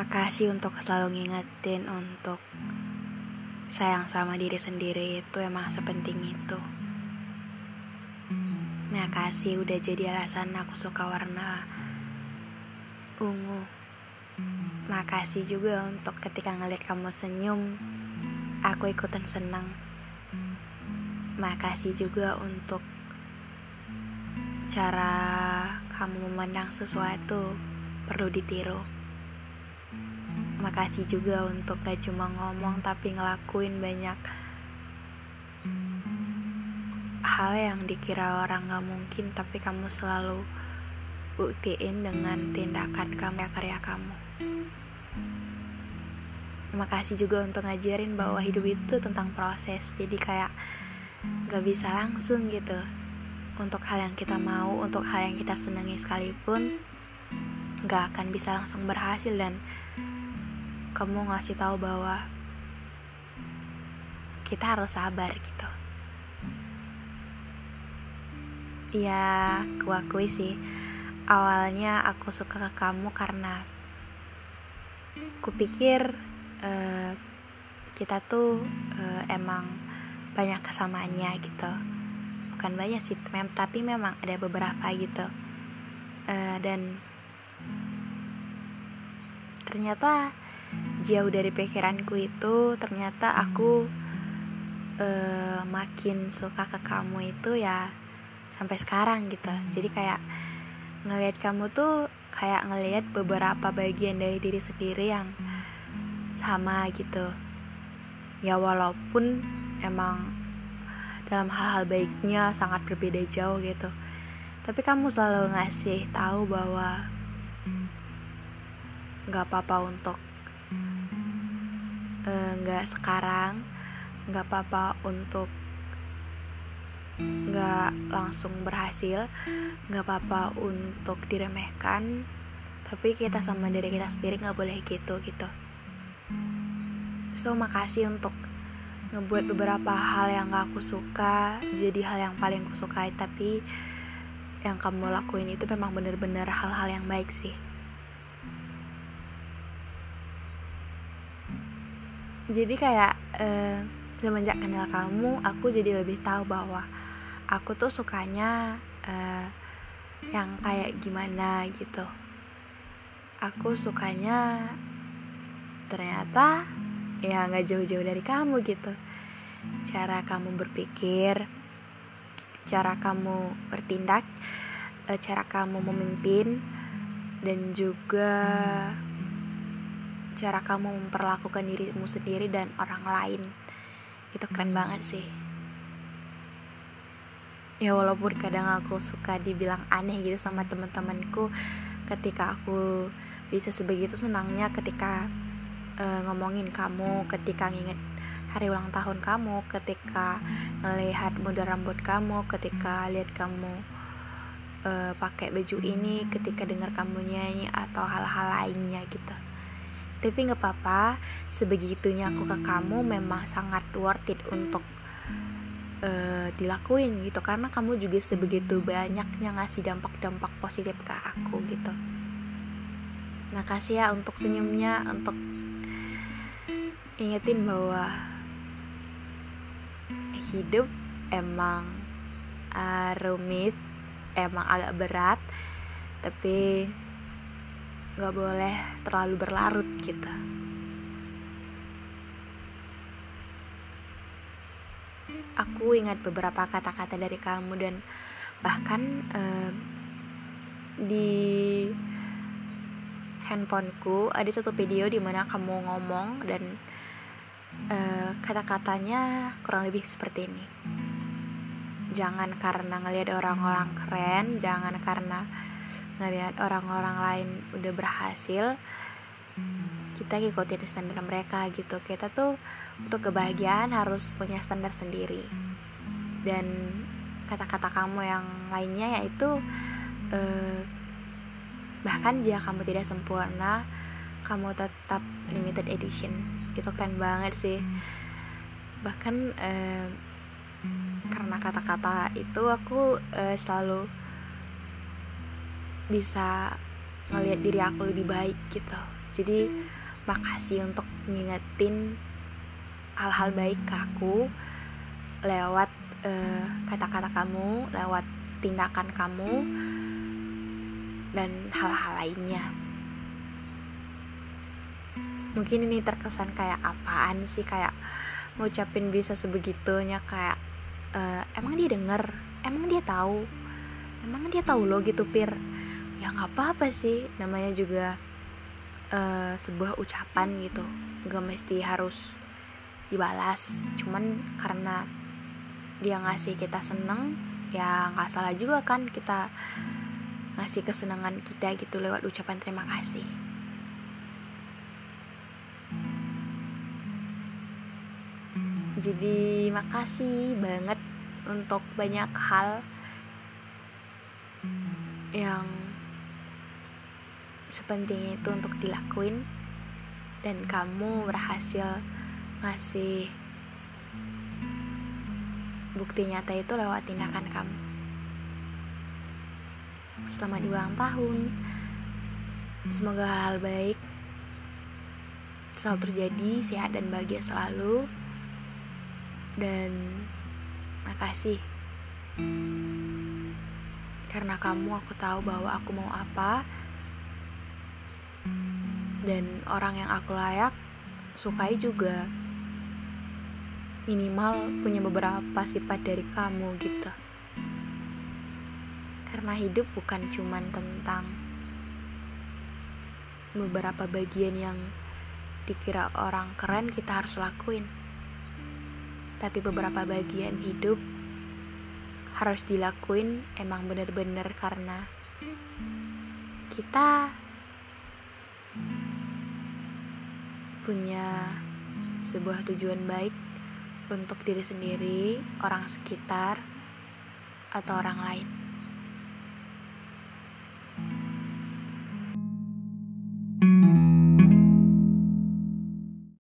Makasih untuk selalu ngingetin untuk sayang sama diri sendiri itu emang sepenting itu. Makasih udah jadi alasan aku suka warna ungu. Makasih juga untuk ketika ngeliat kamu senyum, aku ikutan senang. Makasih juga untuk cara kamu memandang sesuatu perlu ditiru. Makasih juga untuk gak cuma ngomong tapi ngelakuin banyak hal yang dikira orang gak mungkin tapi kamu selalu buktiin dengan tindakan kamu karya kamu. Makasih juga untuk ngajarin bahwa hidup itu tentang proses jadi kayak gak bisa langsung gitu untuk hal yang kita mau, untuk hal yang kita senangi sekalipun gak akan bisa langsung berhasil dan kamu ngasih tahu bahwa kita harus sabar gitu. Ya aku akui sih. Awalnya aku suka ke kamu karena kupikir uh, kita tuh uh, emang banyak kesamaannya gitu. Bukan banyak sih mem tapi memang ada beberapa gitu. Uh, dan ternyata jauh dari pikiranku itu ternyata aku uh, makin suka ke kamu itu ya sampai sekarang gitu. Jadi kayak ngelihat kamu tuh kayak ngelihat beberapa bagian dari diri sendiri yang sama gitu. Ya walaupun emang dalam hal-hal baiknya sangat berbeda jauh gitu. Tapi kamu selalu ngasih tahu bahwa nggak apa-apa untuk nggak uh, sekarang nggak apa-apa untuk nggak langsung berhasil nggak apa-apa untuk diremehkan tapi kita sama diri kita sendiri nggak boleh gitu gitu. So makasih untuk ngebuat beberapa hal yang gak aku suka jadi hal yang paling aku sukai tapi yang kamu lakuin itu memang bener-bener hal-hal yang baik sih jadi kayak uh, semenjak kenal kamu aku jadi lebih tahu bahwa aku tuh sukanya uh, yang kayak gimana gitu. Aku sukanya ternyata ya nggak jauh-jauh dari kamu gitu. Cara kamu berpikir cara kamu bertindak eh, cara kamu memimpin dan juga cara kamu memperlakukan dirimu sendiri dan orang lain. Itu keren banget sih. Ya walaupun kadang aku suka dibilang aneh gitu sama teman-temanku ketika aku bisa sebegitu senangnya ketika uh, ngomongin kamu ketika nginget hari ulang tahun kamu ketika melihat model rambut kamu ketika lihat kamu uh, pakai baju ini ketika dengar kamu nyanyi atau hal-hal lainnya gitu tapi nggak apa-apa. Sebegitunya aku ke kamu memang sangat worth it untuk uh, dilakuin gitu. Karena kamu juga sebegitu banyaknya ngasih dampak-dampak positif ke aku gitu. Makasih ya untuk senyumnya untuk ingetin bahwa hidup emang uh, rumit emang agak berat. Tapi nggak boleh terlalu berlarut gitu. Aku ingat beberapa kata-kata dari kamu dan bahkan uh, di handphoneku ada satu video di mana kamu ngomong dan uh, kata-katanya kurang lebih seperti ini. Jangan karena ngelihat orang-orang keren jangan karena ngelihat orang-orang lain udah berhasil kita ngikutin standar mereka gitu. Kita tuh untuk kebahagiaan harus punya standar sendiri. Dan kata-kata kamu yang lainnya yaitu eh, bahkan jika kamu tidak sempurna kamu tetap limited edition. Itu keren banget sih. Bahkan eh, karena kata-kata itu aku eh, selalu bisa ngelihat diri aku lebih baik gitu jadi makasih untuk ngingetin hal-hal baik ke aku lewat uh, kata-kata kamu, lewat tindakan kamu dan hal-hal lainnya. Mungkin ini terkesan kayak apaan sih kayak ngucapin bisa sebegitunya kayak uh, emang dia denger, emang dia tahu, emang dia tahu lo gitu pir. Ya nggak apa-apa sih, namanya juga uh, sebuah ucapan gitu, gak mesti harus dibalas. Cuman karena dia ngasih kita seneng ya nggak salah juga kan kita ngasih kesenangan kita gitu lewat ucapan terima kasih. Jadi makasih banget untuk banyak hal yang sepenting itu untuk dilakuin dan kamu berhasil ngasih bukti nyata itu lewat tindakan kamu. Selamat ulang tahun. Semoga -hal baik selalu terjadi, sehat dan bahagia selalu. Dan makasih. Karena kamu aku tahu bahwa aku mau apa. Dan orang yang aku layak sukai juga. Minimal punya beberapa sifat dari kamu gitu. Karena hidup bukan cuman tentang beberapa bagian yang dikira orang keren kita harus lakuin. Tapi beberapa bagian hidup harus dilakuin emang bener-bener karena kita punya sebuah tujuan baik untuk diri sendiri, orang sekitar, atau orang lain.